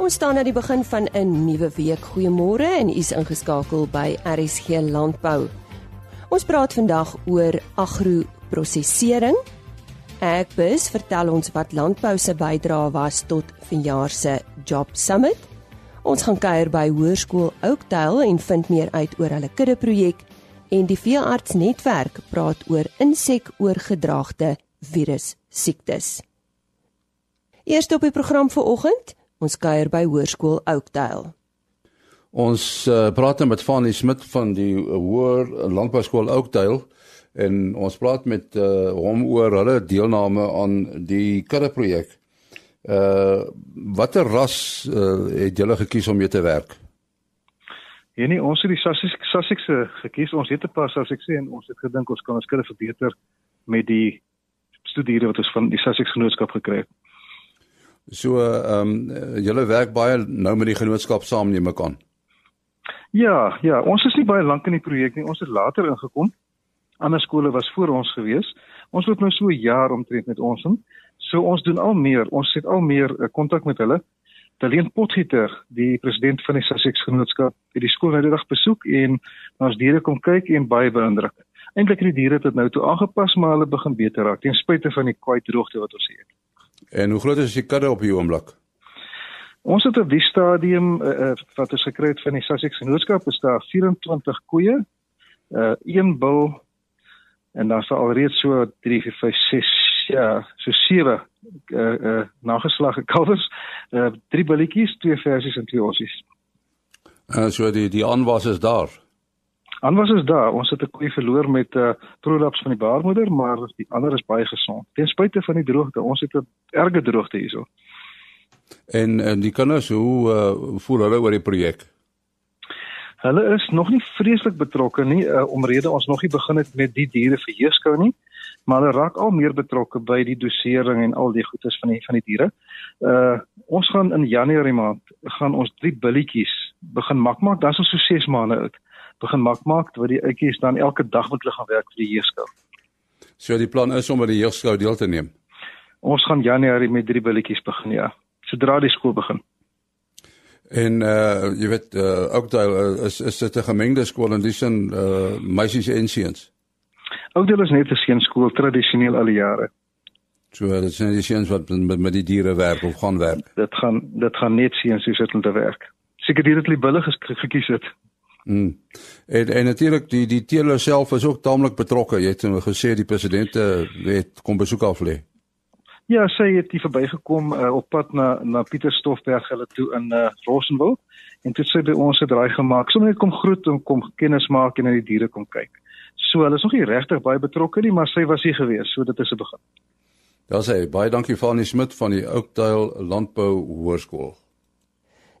Ons staan aan die begin van 'n nuwe week. Goeiemôre en u is ingeskakel by RSG Landbou. Ons praat vandag oor agroprosesering. Agbus vertel ons wat landbou se bydrae was tot vanjaar se Job Summit. Ons gaan kuier by Hoërskool Oakdale en vind meer uit oor hulle kudde projek en die veearts netwerk praat oor insekoorgedraagde virus siektes. Eerste op die program vir oggend Ons kuier by Hoërskool Oakdale. Ons uh, praat nou met Fanny Smit van die Hoër Landbouskool Oakdale en ons praat met uh, hom oor hulle deelname aan die kudde projek. Uh watter ras uh, het julle gekies om mee te werk? Ja nee, ons het die Sussex Sussex gekies. Ons het 'n paar Sussex en ons het gedink ons kan ons kudde verbeter met die studiere wat ons van die Sussex genootskap gekry het. So ehm um, julle werk baie nou met die genootskap saam neem ek aan. Ja, ja, ons is nie baie lank in die projek nie. Ons het later ingekom. Ander skole was voor ons gewees. Ons loop nou so 'n jaar omtrent met ons in. So ons doen al meer. Ons het al meer uh, kontak met hulle. Talien Potgieter, die president van die Sussex Genootskap, het die skool nou die dag besoek en ons diere kom kyk en baie beïndruk. Eintlik het die diere dit nou toe aangepas, maar hulle begin beter raak ten spyte van die kwai droogte wat ons het. En hoe groot is die kudde op hierdie oomblik? Ons het op die stadium uh, wat ons gekry het van die Sussex Genootskap is daar 24 koeie, uh een bul en dan is alreeds so 3 4 5 6 ja, so 7 uh uh nageslagte kalvers, uh drie bulletjies, twee versies en twee ossies. Uh so die die aanwas is daar. Aanwas is daar. Ons het 'n koei verloor met 'n uh, prolaps van die baarmoeder, maar die ander is baie gesond. Ten spyte van die droogte, ons het 'n erge droogte hierso. En en die kinders, hoe uh, voel hulle oor die projek? Hulle is nog nie vreeslik betrokke nie, uh, omrede ons nog nie begin het met die diere verheerskou nie, maar hulle raak al meer betrokke by die dosering en al die goedes van die van die diere. Uh ons gaan in Januarie maand gaan ons drie billetjies begin mak maak, dan is ons so 6 maande oud begin mak maak wat die uitjies dan elke dag moet hulle gaan werk vir die jeugskou. So die plan is om by die jeugskou deel te neem. Ons gaan Januarie met drie billetjies begin ja, sodra die skool begin. En uh jy weet uh Oakdale uh, is is dit 'n gemengde skool in die sin uh meisies en seuns. Oakdale is net 'n seunskool tradisioneel al die jare. So dit sien die seuns wat met, met die diere werk of gaan werk. Dit gaan dit gaan net seuns hoe sit hulle te werk. Seker dit het hulle billig gekies het. Mm. En en natuurlik die die teeler self is ook taamlik betrokke. Jy het gesê die president het kom besoek af lê. Ja, sy het hier verbygekom uh, op pad na na Pieter Stoffberg hulle toe in uh, Rossenwil en toe sy by ons 'n draai gemaak. Sommige net kom groet en kom kennis maak en na die diere kom kyk. So hulle is nog nie regtig baie betrokke nie, maar sy was hier gewees, so dit is 'n begin. Daar sê baie dankie Fanie Smit van die Oakdale Landbou Hoërskool.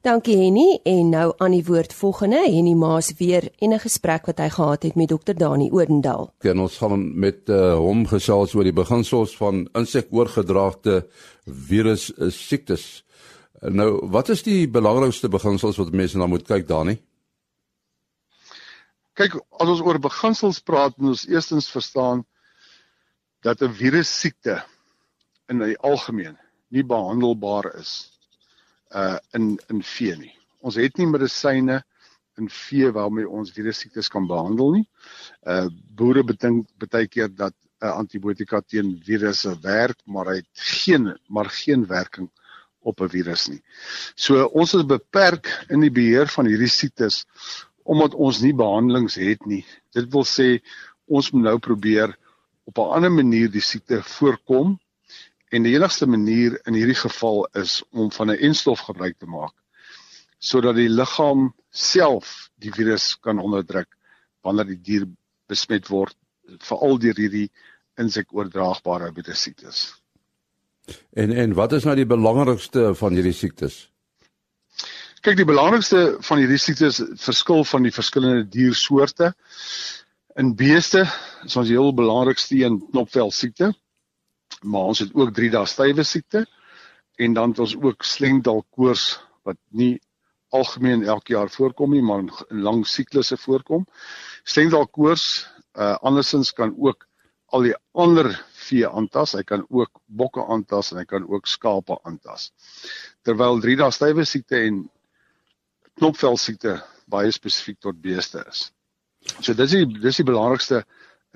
Dankie Henny en nou aan die woord volgende Henny Maas weer en 'n gesprek wat hy gehad het met dokter Dani Odendaal. Ja, ons gaan met uh, hom gesels oor die beginsels van insekoorgedraagde virus uh, siektes. Nou, wat is die belangrikste beginsels wat mense na moet kyk Dani? Kyk, as ons oor beginsels praat, moet ons eerstens verstaan dat 'n virus siekte in die algemeen nie behandelbaar is uh in in vee nie. Ons het nie medisyne in vee waarmee ons virussiektes kan behandel nie. Uh boere bedink baie keer dat 'n uh, antibiotika teen virusse werk, maar hy het geen maar geen werking op 'n virus nie. So ons is beperk in die beheer van hierdie siektes omdat ons nie behandelings het nie. Dit wil sê ons moet nou probeer op 'n ander manier die siekte voorkom En die enigste manier in hierdie geval is om van 'n enstof gebruik te maak sodat die liggaam self die virus kan onderdruk wanneer die dier besmet word veral deur hierdie insekoordraagbare virussiektes. En en wat is nou die belangrikste van hierdie siektes? Kyk, die belangrikste van hierdie siektes verskil van die verskillende diersoorte. In beeste is ons heel belangrikste een knopvel siekte maar ons het ook 3 dae stywe siekte en dan het ons ook slengdalkoors wat nie algemeen elke jaar voorkom nie maar in lang siklusse voorkom. Slengdalkoors uh andersins kan ook al die ander vee aantas, hy kan ook bokke aantas en hy kan ook skape aantas. Terwyl drie dae stywe siekte en knopvel siekte baie spesifiek tot beeste is. So dis die dis die belangrikste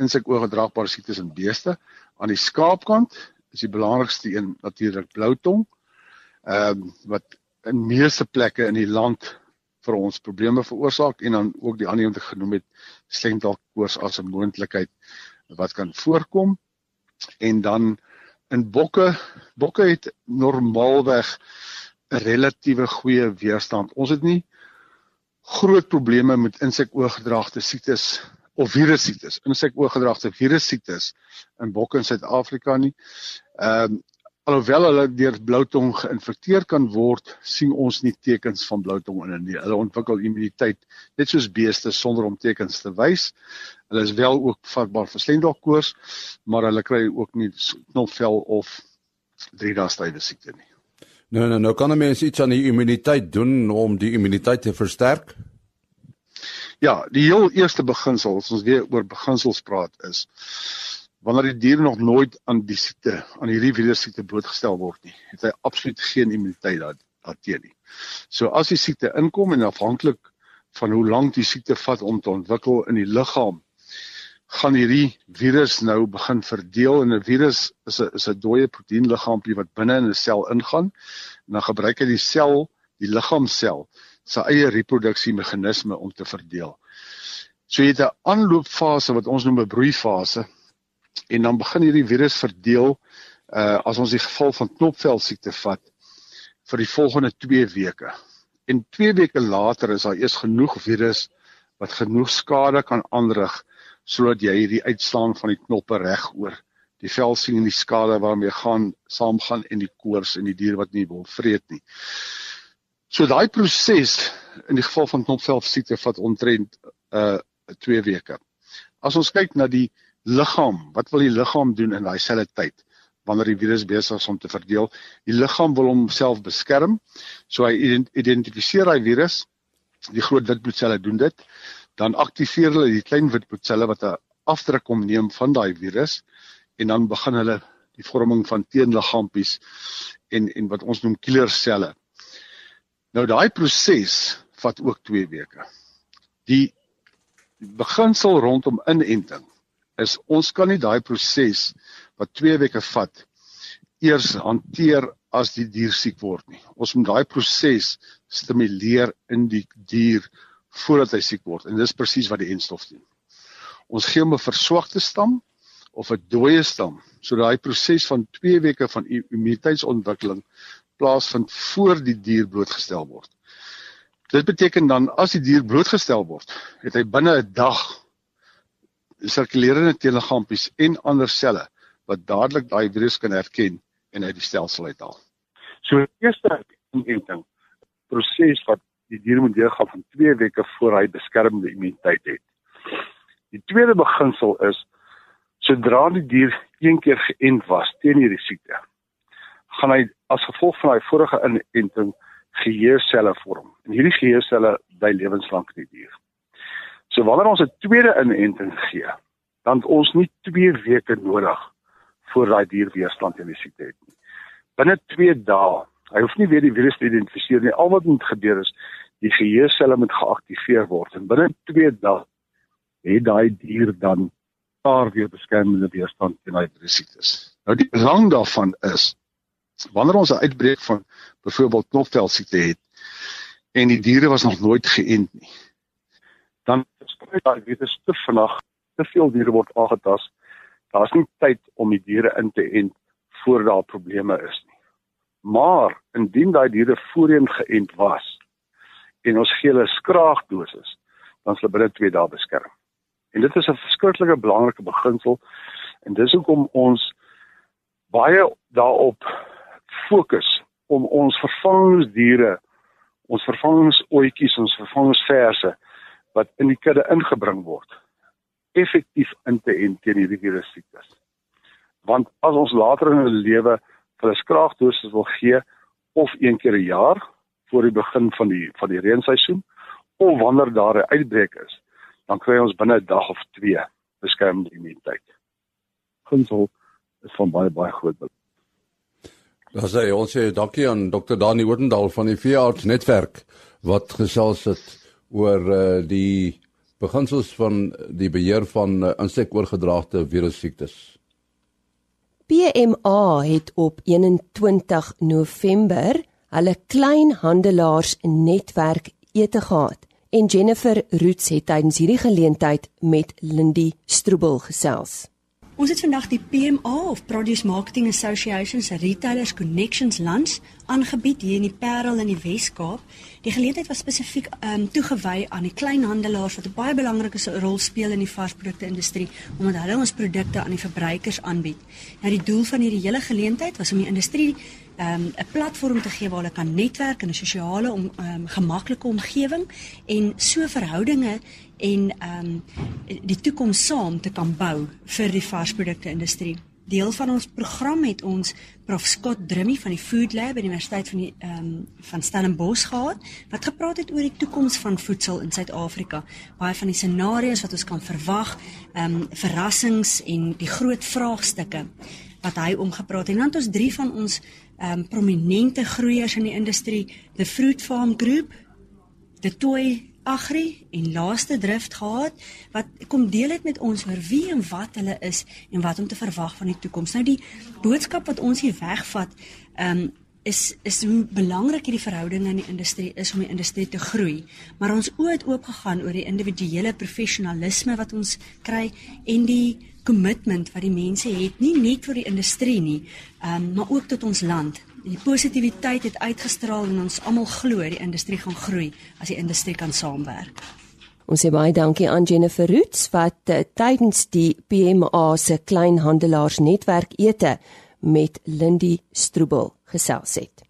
insekoordraagbare siektes in beeste. Aan die skaapkant is die belangrikste een natuurlik bloutong. Ehm um, wat in meeste plekke in die land vir ons probleme veroorsaak en dan ook die ander een wat ek genoem het slengdalkoors as 'n moontlikheid wat kan voorkom. En dan in bokke, bokke het normaalweg 'n relatiewe goeie weerstand. Ons het nie groot probleme met insekoorgedraagde siektes of virussiektes, insekoorgedraagde virussiektes in bokke in Suid-Afrika nie. Ehm um, alhoewel hulle deur bloutong geïnfekteer kan word, sien ons nie tekens van bloutong in hulle nie. Hulle ontwikkel immuniteit net soos beeste sonder om tekens te wys. Hulle is wel ook vatbaar vir slendalkoors, maar hulle kry ook nie knopvel of drie dae stywe siekte nie. Nou nou nou kan 'n mens iets aan die immuniteit doen om die immuniteit te versterk? Ja, die heel eerste beginsel, as ons weer oor beginsels praat is wanneer die dier nog nooit aan die siekte, aan hierdie virussiekte blootgestel word nie, het hy absoluut geen immuniteit daarteen nie. So as die siekte inkom en afhanklik van hoe lank die siekte vat om te ontwikkel in die liggaam, gaan hierdie virus nou begin verdeel en 'n virus is 'n is 'n dooie proteïenliggaampie wat binne in 'n sel ingaan en dan gebruik hy die sel, die liggaamsel se eie reproduksiemeganisme om te verdeel. So jy het 'n aanloopfase wat ons noem 'n broeifase en dan begin hierdie virus verdeel uh as ons die geval van knopvel siekte vat vir die volgende 2 weke. En 2 weke later is daar eers genoeg virus wat genoeg skade kan aanrig sodat jy hierdie uitslaan van die knoppe reg oor die vel sien en die skade waarmee gaan saamgaan en die koors en die dier wat nie wil vreet nie. So daai proses in die geval van knopvel siekte vat omtrent uh 2 weke. As ons kyk na die liggaam, wat wil die liggaam doen in daai selfde tyd wanneer die virus besig is om te verdeel? Die liggaam wil homself beskerm. So hy identifiseer hy virus. Die groot wit bloedselle doen dit dan aktiveer hulle die klein wit bloedselle wat 'n afdruk kom neem van daai virus en dan begin hulle die vorming van teenliggaampies en en wat ons noem killerselle. Nou daai proses vat ook 2 weke. Die beginsel rondom inenting is ons kan nie daai proses wat 2 weke vat eers hanteer as die dier siek word nie. Ons moet daai proses stimuleer in die dier voordat hy siek word en dis presies wat die enstof doen. Ons gee hom 'n verswakte stam of 'n dooie stam sodat hy proses van 2 weke van immuniteitsontwikkeling plaasvind voor die dier blootgestel word. Dit beteken dan as die dier blootgestel word, het hy binne 'n dag sirkulerende telegampies en ander selle wat dadelik daai virus kan herken en uit die stelsel uithaal. So die eerste inenting proses wat die dier moet deurgaan van 2 weke voor hy beskermende immuniteit het. Die tweede beginsel is sodra die dier een keer geënt was teen hierdie siekte, gaan hy as gevolg van hy vorige inenting geheue vorm. En hierdie geheue bly lewenslank in die dier. So wanneer ons 'n tweede inenting gee, dan het ons nie 2 weke nodig voor daai dier weerstand teen die siekte het nie. Binne 2 dae Hy hoef nie weer die virus te identifiseer nie. Al wat moet gebeur is die geheueselle moet geaktiveer word en binne 2 dae het daai dier dan daar weer beskermende weerstand teen daai siektes. Nou die belang daarvan is wanneer ons 'n uitbreek van byvoorbeeld knopvel siekte het en die diere was nog nooit geënt nie. Dan sprei daai virus te vinnig, te veel diere word aangetast. Daar's nie tyd om die diere in te ent voor daar probleme is nie. Maar indien daai diere voorheen geënt was en ons gee hulle skraagdosis, dan sal hulle binne 2 dae beskerm. En dit is 'n verskriklike belangrike beginsel en dis hoekom ons baie daarop fokus om ons vervangingsdiere, ons vervangingsoetjies, ons vervangingsverse wat in die kudde ingebring word, effektief in te ent teen hierdie virus siektes. Want as ons later in hulle lewe hulle skraagdosis wil gee of een keer 'n jaar voor die begin van die van die reenseisoen of wanneer daar 'n uitbreek is, dan kry ons binne 'n dag of 2 beskermende immuniteit. Ginsel is van baie baie groot belang. Daar sê ons sê dankie aan Dr. Dani Oudendal van die Veearts netwerk wat gesels het oor uh, die beginsels van die beheer van uh, insekoorgedraagde virussiektes. PMA het op 21 November hulle kleinhandelaars netwerk ete gehad en Jennifer Roots het tydens hierdie geleentheid met Lindy Stroebel gesels. Ons het vandag die PMA of Produce Marketing Association se Retailers Connections Lunch aangebied hier in die Parel in die Wes-Kaap. Die geleentheid was spesifiek um, toegewy aan die kleinhandelaars wat 'n baie belangrike rol speel in die varsprodukte industrie omdat hulle ons produkte aan die verbruikers aanbied. Nou die doel van hierdie hele geleentheid was om die industrie um, 'n platform te gee waar hulle kan netwerk in 'n sosiale om um, gemaklike omgewing en so verhoudinge en ehm um, die toekoms saam te kan bou vir die varsprodukte industrie. Deel van ons program het ons Prof Scott Drummy van die Food Lab by die Universiteit van die ehm um, van Stellenbosch gehad wat gepraat het oor die toekoms van voedsel in Suid-Afrika. Baie van die scenario's wat ons kan verwag, ehm um, verrassings en die groot vraagstukke wat hy omgepraat het. En dan het ons drie van ons ehm um, prominente groeiers in die industrie, the Fruit Farm Group, the Toy Agri en laaste drift gehad wat kom deel het met ons oor wie en wat hulle is en wat om te verwag van die toekoms. Nou die boodskap wat ons hier wegvat, ehm um, is is hoe belangrik hierdie verhoudinge in die industrie is om die industrie te groei. Maar ons oë het oop gegaan oor die individuele professionalisme wat ons kry en die kommitment wat die mense het nie net vir die industrie nie, um, maar ook tot ons land. Die positiwiteit het uitgestraal en ons almal glo die industrie gaan groei as die industrie kan saamwerk. Ons sê baie dankie aan Jennifer Roots wat uh, tydens die PMA se kleinhandelaarsnetwerk ete met Lindy Stroebel gesels het.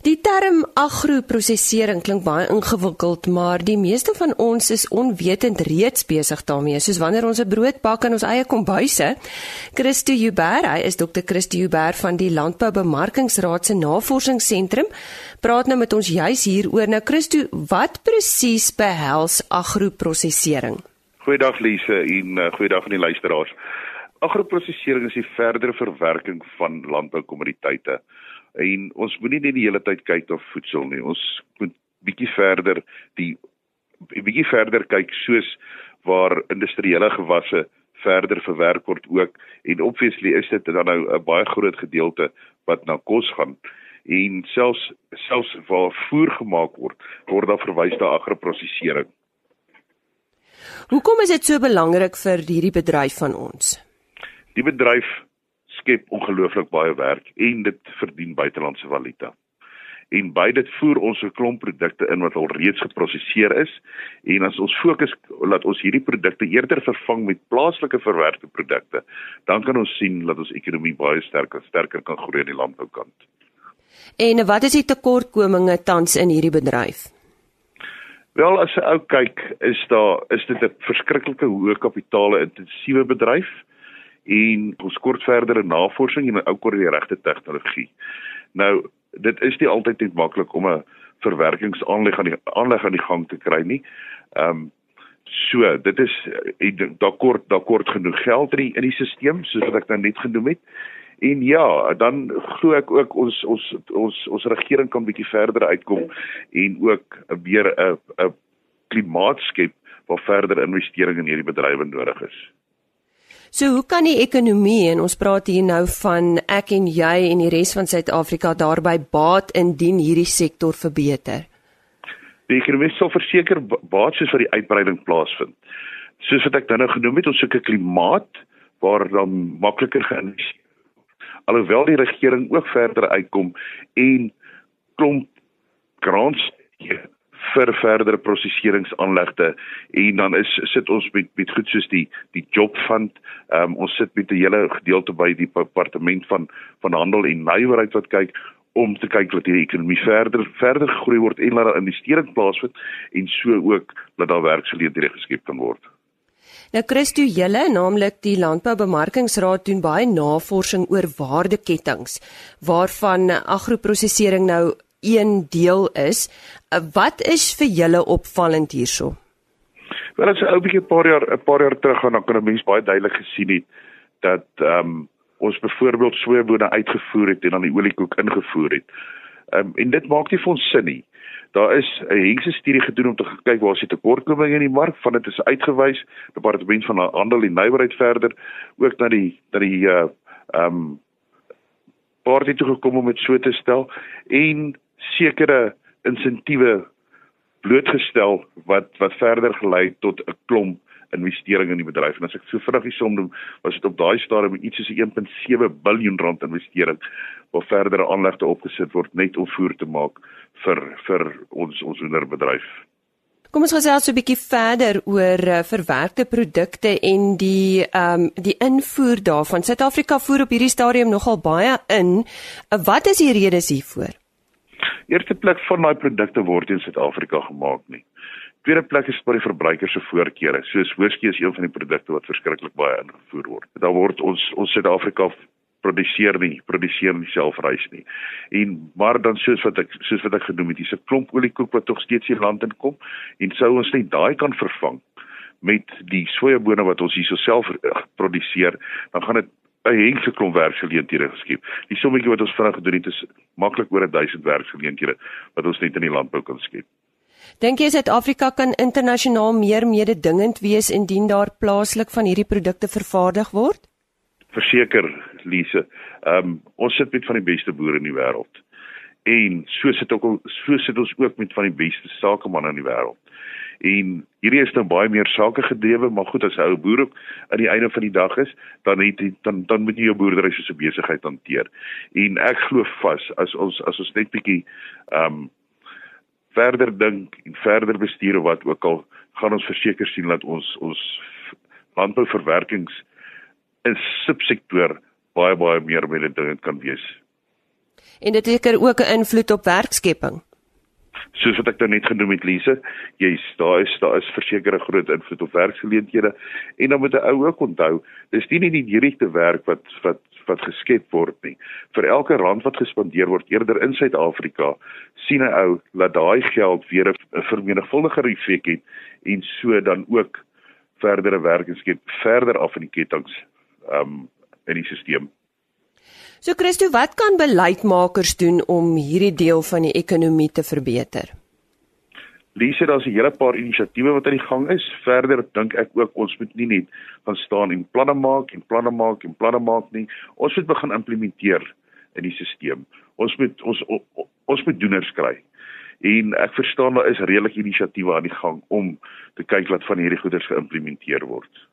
Die term agroprosesering klink baie ingewikkeld, maar die meeste van ons is onwetend reeds besig daarmee, soos wanneer ons 'n brood bak in ons eie kombuise. Christo Huber, hy is Dr. Christo Huber van die Landboubemarkingsraad se Navorsingsentrum, praat nou met ons juis hieroor. Nou Christo, wat presies behels agroprosesering? Goeiedag Lise en uh, goeiedag aan die luisteraars. Agroprosesering is die verdere verwerking van landboukommoditeite. En ons moenie net die hele tyd kyk na voedsel nie. Ons moet bietjie verder die bietjie verder kyk soos waar industriële gewasse verder verwerk word ook en obviously is dit dan nou 'n baie groot gedeelte wat na kos gaan en selfs selfs waar voer gemaak word word daar verwys na agroprosesering. Hoekom is dit so belangrik vir hierdie bedryf van ons? Die bedryf skep ongelooflik baie werk en dit verdien buitelandse valuta. En by dit voer ons 'n klomp produkte in wat al reeds geprosesseer is en as ons fokus laat ons hierdie produkte eerder vervang met plaaslike verwerkte produkte, dan kan ons sien dat ons ekonomie baie sterker sterker kan groei in die landboukant. En wat is die tekortkominge tans in hierdie bedryf? Wel as jy ou kyk, is daar is dit 'n verskriklike hoë kapitale intensiewe bedryf en ons kort verdere navorsing en ou kort die regte tegnologie. Nou, dit is nie altyd net maklik om 'n verwerkingsaanleg aan die aanleg aan die gang te kry nie. Ehm um, so, dit is daar kort daar kort genoeg geld in die, in die stelsel soos wat ek nou net genoem het. En ja, dan glo ek ook ons ons ons ons regering kan bietjie verder uitkom en ook weer 'n 'n klimaat skep waar verder investering in hierdie bedrywe nodig is. So hoe kan die ekonomie en ons praat hier nou van ek en jy en die res van Suid-Afrika daarby baat indien hierdie sektor verbeter? Die ekonomie sal verseker baat soos vir die uitbreiding plaasvind. Soos wat ek dan nou genoem het, ons soek 'n klimaat waar dan makliker geïnvesteer. Alhoewel die regering ook verder uitkom en klomp grants vir verdere prosesseringsaanlegte en dan is sit ons met met goed soos die die job fund. Ehm um, ons sit met 'n hele gedeelte by die departement van van handel en nywerheid wat kyk om te kyk dat hierdie ekonomie verder verder groei word en dat daar investering plaasvind en so ook dat daar werksgeleenthede geskep kan word. Nou Christo Julle, naamlik die Landboubemarkingsraad doen baie navorsing oor waardeketings waarvan agroprosesering nou een deel is. Uh, wat is vir julle opvallend hierso? Wel as 'n ou bietjie 'n paar jaar 'n paar jaar terug gaan dan kan 'n mens baie duidelik gesien het dat ehm um, ons byvoorbeeld soeibone uitgevoer het en dan die oliekoek ingevoer het. Ehm um, en dit maak nie vir ons sin nie. Daar is 'n hengse studie gedoen om te kyk waar se tekortkominge in die mark van dit is uitgewys. Departement van Handel en Nywerheid verder ook na die dat die uh ehm um, party toe gekom om dit so te stel en sekere insentiewe blootgestel wat wat verder gelei tot 'n klomp investering in die bedryf. En as ek so vinnig som noem, was dit op daai stadium iets soos 1.7 miljard rand investering waar verdere aanlegte opgesit word net om voer te maak vir vir ons ons hoenderbedryf. Kom ons gesels so 'n bietjie verder oor uh, verwerkte produkte en die ehm um, die invoer daarvan. Suid-Afrika voer op hierdie stadium nogal baie in. Uh, wat is die redes hiervoor? Eerste plek van daai produkte word in Suid-Afrika gemaak nie. Tweede plek is by die verbruiker se voorkeure. Soos whisky is een van die produkte wat verskriklik baie ingevoer word. Daar word ons ons Suid-Afrika produseer nie, produseer nie self reis nie. En maar dan soos wat ek soos wat ek genoem het, dis 'n klomp oliekoek wat tog steeds hier land inkom en sou ons net daai kan vervang met die sojabone wat ons hierso self eh, produseer, dan gaan dit 'n hele klomp werksgeleenthede geskep. Die sommetjie wat ons vinnig gedoen het is maklik oor 1000 werksgeleenthede wat ons net in die landbou kan skep. Dink jy Suid-Afrika kan internasionaal meer mededingend wees indien daar plaaslik van hierdie produkte vervaardig word? Verseker, Lise. Ehm um, ons sit met van die beste boere in die wêreld. En so sit ook so sit ons ook met van die beste sakemanne in die wêreld. En hierdie is nou baie meer sake gedrewe, maar goed as 'n ou boer ook aan die einde van die dag is, dan het dan dan moet jy jou boerdery soos 'n besigheid hanteer. En ek glo vas as ons as ons net bietjie ehm um, verder dink en verder bestuur wat ook al gaan ons verseker sien dat ons ons landbouverwerkings in subsektor baie baie meer ding kan wees. En dit het ook 'n invloed op werkskepping. Soos wat ek nou net genoem het Lise, jy's daar is daar is verseker 'n groot invloed op werksgeleenthede en dan moet 'n ou ook onthou, dis nie net die direkte werk wat wat wat geskep word nie. Vir elke rand wat gespandeer word eerder in Suid-Afrika, sien 'n ou dat daai geld weer 'n vermenigvuldiger effek het en so dan ook verdere werking skep verder af in die kettinge um in die stelsel. So Christo, wat kan beleidsmakers doen om hierdie deel van die ekonomie te verbeter? Lise, daar's 'n hele paar inisiatiewe wat aan die gang is. Verder dink ek ook ons moet nie net gaan staan en planne maak en planne maak en planne maak nie. Ons moet begin implementeer in die stelsel. Ons moet ons ons moet doeners kry. En ek verstaan daar is redelik inisiatiewe aan die gang om te kyk wat van hierdie goeders geïmplementeer word.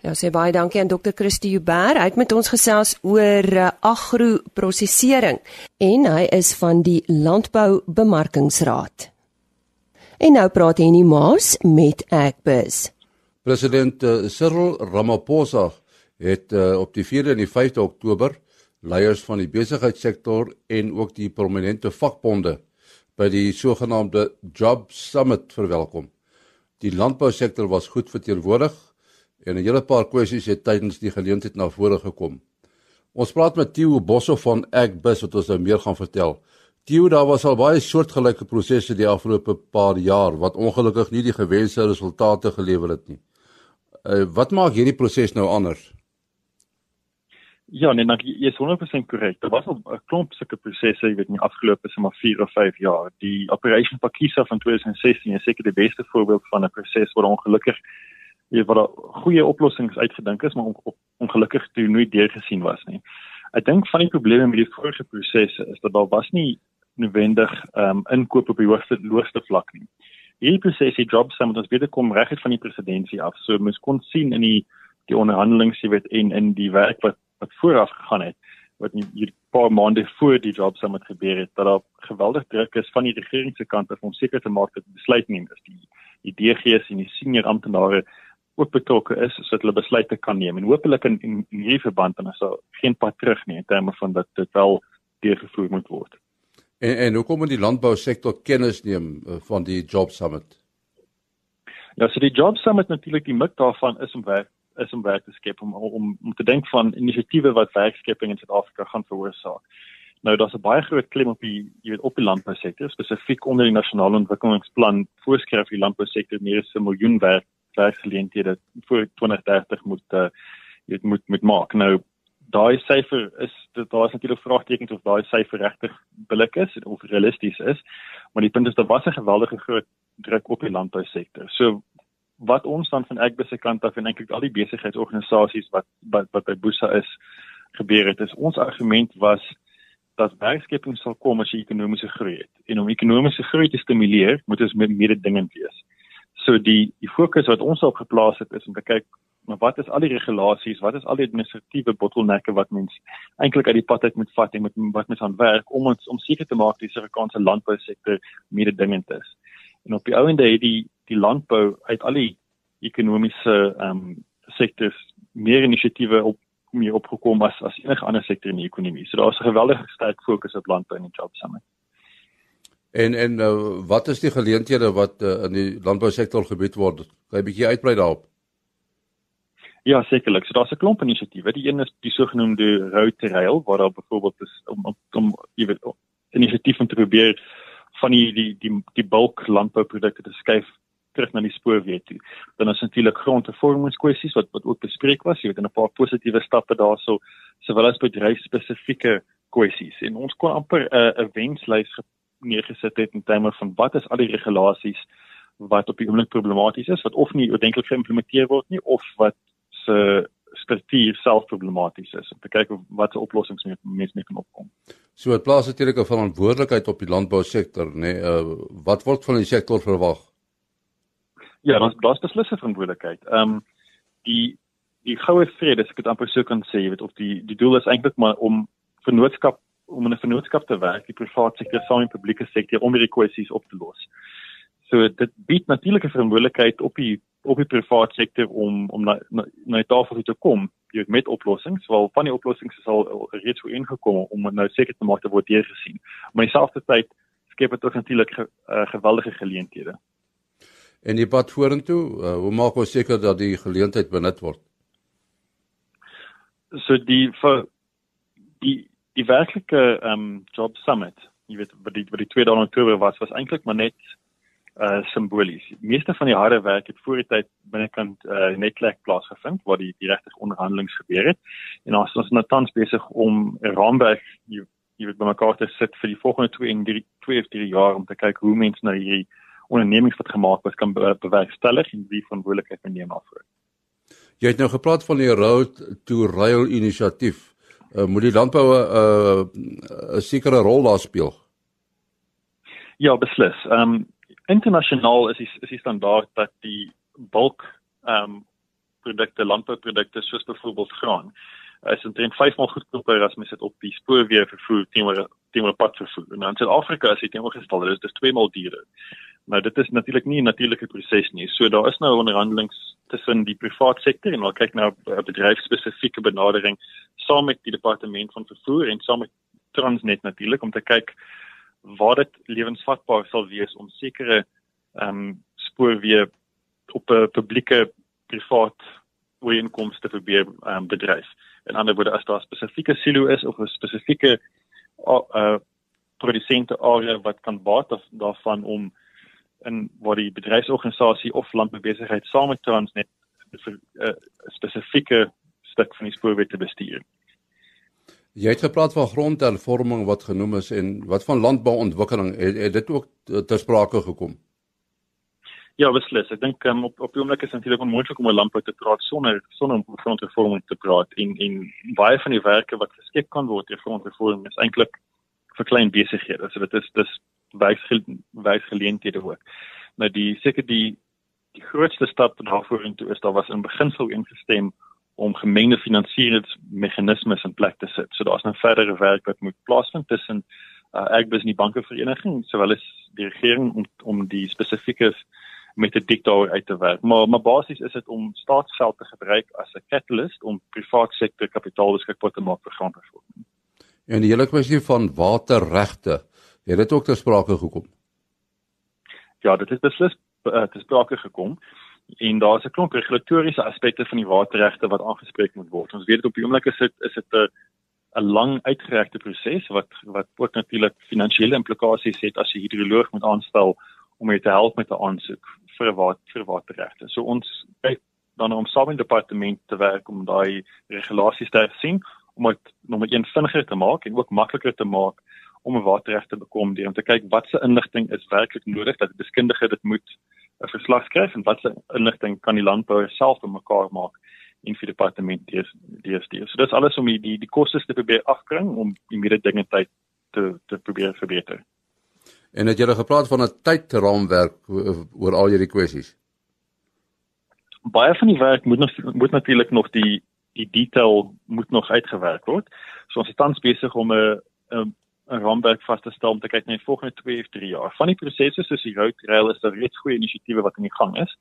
Ja, sê baie dankie aan Dr. Christie Huber. Hy het met ons gesels oor uh, agroprosesering en hy is van die Landbou Bemarkingsraad. En nou praat Henny Maas met Agbus. President uh, Cyril Ramaphosa het uh, op die 4de en die 5de Oktober leiers van die besigheidssektor en ook die prominente vakbonde by die sogenaamde Job Summit verwelkom. Die landbousektor was goed verteenwoordig en 'n hele paar kwessies het tydens die geleentheid na vore gekom. Ons praat met Theo Bosso van Agbus wat ons nou meer gaan vertel. Theo, daar was al baie soortgelyke prosesse die afgelope paar jaar wat ongelukkig nie die gewenste resultate gelewer het nie. Uh, wat maak hierdie proses nou anders? Ja, nee, dan jy is 100% korrek. Daar was al 'n klomp sulke prosesse, jy weet, in die afgelope sommer 4 of 5 jaar. Die Operation Pakisa van 2016 is seker die beste voorbeeld van 'n proses waar ongelukkig weet wat goeie oplossings uitgedink is, maar on, on, ongelukkig toe nooit deurgesien was nie. Ek dink van die probleme met die vorige prosesse is dat daar was nie noodwendig ehm um, inkoop op die hoogste hoogste vlak nie. Hierdie proses die job summit ons weet kom reg uit van die presidentskap af. So mens kon sien in die die onderhandelings jy weet en in die werk wat wat vooraf gegaan het wat nie hier paar maande voor die job summit gebeur het dat daar geweldig druk is van die regering se kant om seker te maak dat besluit neem is die die DG's en die senior amptenare ook betrokke is sodat hulle besluite kan neem en hopelik in in, in hierdie verband dan is daar geen pad terug nie in terme van dat dit wel deurgevoer moet word. En en hoe kom die landbousektor kennis neem uh, van die Job Summit? Ja, so die Job Summit natuurlik die mik daarvan is om werk is om werk te skep om om om te dink van inisiatiewe wat werkskepping in Suid-Afrika gaan veroorsaak. Nou daar's 'n baie groot klem op die jy weet op die landbousektor spesifiek onder die nasionale ontwikkelingsplan voorskryf die landbousektor meer as 'n miljoen werk werksgeleenthede voor 2030 moet uh, jy moet moet maak. Nou daai syfer is daar is natuurlik vraagtekens of daai syfer regtig billik is of realisties is, maar die punt is daar was 'n geweldige groot druk op die landbousektor. So wat ons dan van Agbe se kant af en eintlik al die besigheidsorganisasies wat wat wat by Boesa is gebeur het, is ons argument was dat werkskeping sal kom as jy ekonomiese groei het. En om ekonomiese groei te stimuleer, moet ons met mededingend wees. So die die fokus wat ons op geplaas het is om te kyk maar wat is al die regulasies, wat is al die administratiewe bottelnekke wat mens eintlik uit die pad uit moet vat en met wat mens aan werk om ons om seker te maak die Suid-Afrikaanse landbousektor mededingend is. En op die ou ende het die die landbou uit al die ekonomiese ehm um, sektors meer inisiatiewe op meer opgekom as as enige ander sektor in die ekonomie. So daar's 'n geweldige sterk fokus op landbou en job summit. En en uh, wat is die geleenthede wat uh, in die landbousektor gebied word? Kan jy 'n bietjie uitbrei daarop? Ja, sekerlik. So daar's 'n klomp inisiatiewe. Die een is die sogenaamde Road to Rail waar daar byvoorbeeld is om om, om jy weet inisiatief om te probeer van die die die die bulk landbouprodukte te skuif terug na die spoorweë toe. Dan is natuurlik grondhervormingskwessies wat wat ook bespreek was, jy weet 'n paar positiewe stappe daarso, sowel as bedryfspesifieke kwessies. En ons kon amper 'n uh, wenslys neergesit het in terme van wat is al die regulasies wat op die oomblik problematies is, wat of nie oordenklik geïmplementeer word nie of wat se struktuur self problematies is om te kyk wat se oplossings mense mee kan opkom. So dit plaas natuurlik 'n verantwoordelikheid op die landbousektor, nê. Nee, uh, wat word van die sektor verwag? Ja, daar's daar's beslis 'n verantwoordelikheid. Ehm um, die die goue vrede, as ek dit amper so kan sê, jy weet of die die doel is eintlik maar om vennootskap om 'n vennootskap te werk, die private sektor saam met die publieke sektor om hierdie kwessies op te los. So dit bied natuurlik 'n verantwoordelikheid op die op die private sektor om om na na, na die tafel te kom jy met oplossings, wel van die oplossings is al reeds voor ingekom om nou seker te maak dat word hier gesien. Maar dieselfde tyd skep dit ook natuurlik ge, uh, geweldige geleenthede. En die pad vorentoe, uh, hoe maak ons seker dat die geleentheid benut word? So die vir die die werklike ehm um, job summit, jy weet wat die wat die 2 Oktober was, was eintlik maar net uh simbolies. Meeste van die harde werk het voor die tyd binnekant uh netlek plaasgevind waar die die regtig onderhandelinge gebeur het. En ons is nou tans besig om 'n raamwerk jy, jy weet bymekaar te sit vir die volgende 2 en 3 2 of 3 jaar om te kyk hoe mense na hierdie ondernemings wat gemaak was kan bewerkstellig en wie verantwoordelikheid neem daarvoor. Jy het nou gepraat van die Road to Rail inisiatief. Uh, moet die landbou 'n uh, 'n sekere rol daar speel? Ja, beslis. Ehm um, internasionaal is die, is die standaard dat die bulk ehm um, produkte landbouprodukte soos byvoorbeeld graan is omtrent 5 maal goedkoper as mens dit op die spoorweë vervoer teenoor teenoor pad vervoer. En in Suid-Afrika is dit teenoorgestel, dit is 2 maal duurder. Nou dit is natuurlik nie 'n natuurlike proses nie. So daar is nou onderhandelings tussen die private sektor en ons kyk nou 'n bedryfspesifieke benadering saam met die departement van vervoer en saam met Transnet natuurlik om te kyk waar dit lewensvatbaar sal wees om sekere ehm um, spoorweë op 'n publieke privaat ooreenkomste te probeer ehm um, bedryf. In ander woorde as daar spesifieke silo is of 'n spesifieke uh produsente area wat kan baat daarvan om in waar die bedryfsorganisasie of landboubesigheid saam met Transnet 'n uh, spesifieke stuk van die spoorweg te bestuur. Jy het gepraat van grondhervorming wat genoem is en wat van landbouontwikkeling het, het dit ook ter sprake gekom? Ja, beslis. Ek dink um, op op die oomblik is natuurlik onmoontlik om 'n landbou te praat sonder sonder om grondhervorming te praat en en baie van die werke wat geskep kan word deur grondhervorming is eintlik vir klein besighede. So dit is dis wysgeleenthede ook. Nou die seker die die grootste stap daarvoor intoe is daar was in beginsel ingestem om gemengde finansieringsmeganismes in plek te sit. So daar's nou verdere werk wat moet plaasvind tussen uh, Agbus en die bankevereniging sowel as die regering om om die spesifieke met 'n diktator uit te werk. Maar maar basies is dit om staatsgeld te gebruik as 'n catalyst om private sektor kapitaal beskikbaar te maak vir grondhervorming. En die hele kwessie van waterregte, het dit ook ter sprake gekom? Ja, dit is beslis uh, ter sprake gekom en daar's 'n klomp regulatoriese aspekte van die waterregte wat aangespreek moet word. Ons weet dit op die oomblik is dit is dit 'n 'n lang uitgerekte proses wat wat ook natuurlik finansiële implikasies het as jy hidroloog moet aanstel om jou te help met 'n aansoek vir wat vir waterregte. So ons kyk dan om saam met die departement te werk om daai regulasies te sien om dit nommer 1 vinniger te maak en ook makliker te maak om 'n waterreg te bekom deur om te kyk watse inligting is werklik nodig dat die deskundige dit moet 'n verslag skryf en watse inligting kan die landbouer self bymekaar maak in vir departement DSD. So dis alles om die die, die kostes te probeer afkring om die mededingendheid te te probeer verbeter. En het julle gepraat van 'n tydraamwerk oor al hierdie kwessies? Baie van die werk moet nog moet natuurlik nog die die detail moet nog uitgewerk word. So ons is tans besig om 'n 'n 'n raamwerk vas te stel om te kyk na die volgende 2 of 3 jaar. Van die prosesse soos die road rail is daar reeds goeie inisiatiewe wat in die gang is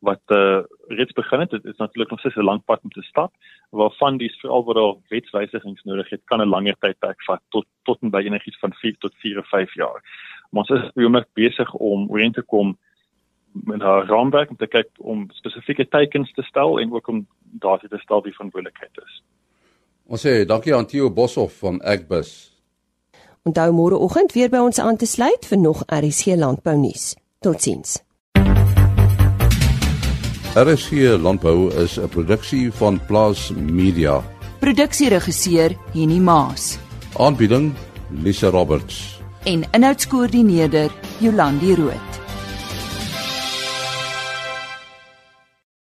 wat uh reeds begin het. Dit is natuurlik nog steeds 'n lang pad om te stap. Waarvan dis veral wat daar wetswysigings nodig het, kan 'n langer tydperk vat tot tot en by enigiets van 4 tot 4 of 5 jaar. Maar ons is baie besig om ooreen te kom met 'n raamwerk om te kyk om spesifieke teikens te stel en ook om data te stel wie verantwoordelikheid is. Ons sê dankie aan Theo Boshoff van Agbus. Onthou môre oggend weer by ons aan te sluit vir nog RC landbou nuus. Totsiens. RC landbou is 'n produksie van Plaas Media. Produksieregisseur Henny Maas. Aanbieding Lisa Roberts en inhoudskoördineerder Jolandi Root.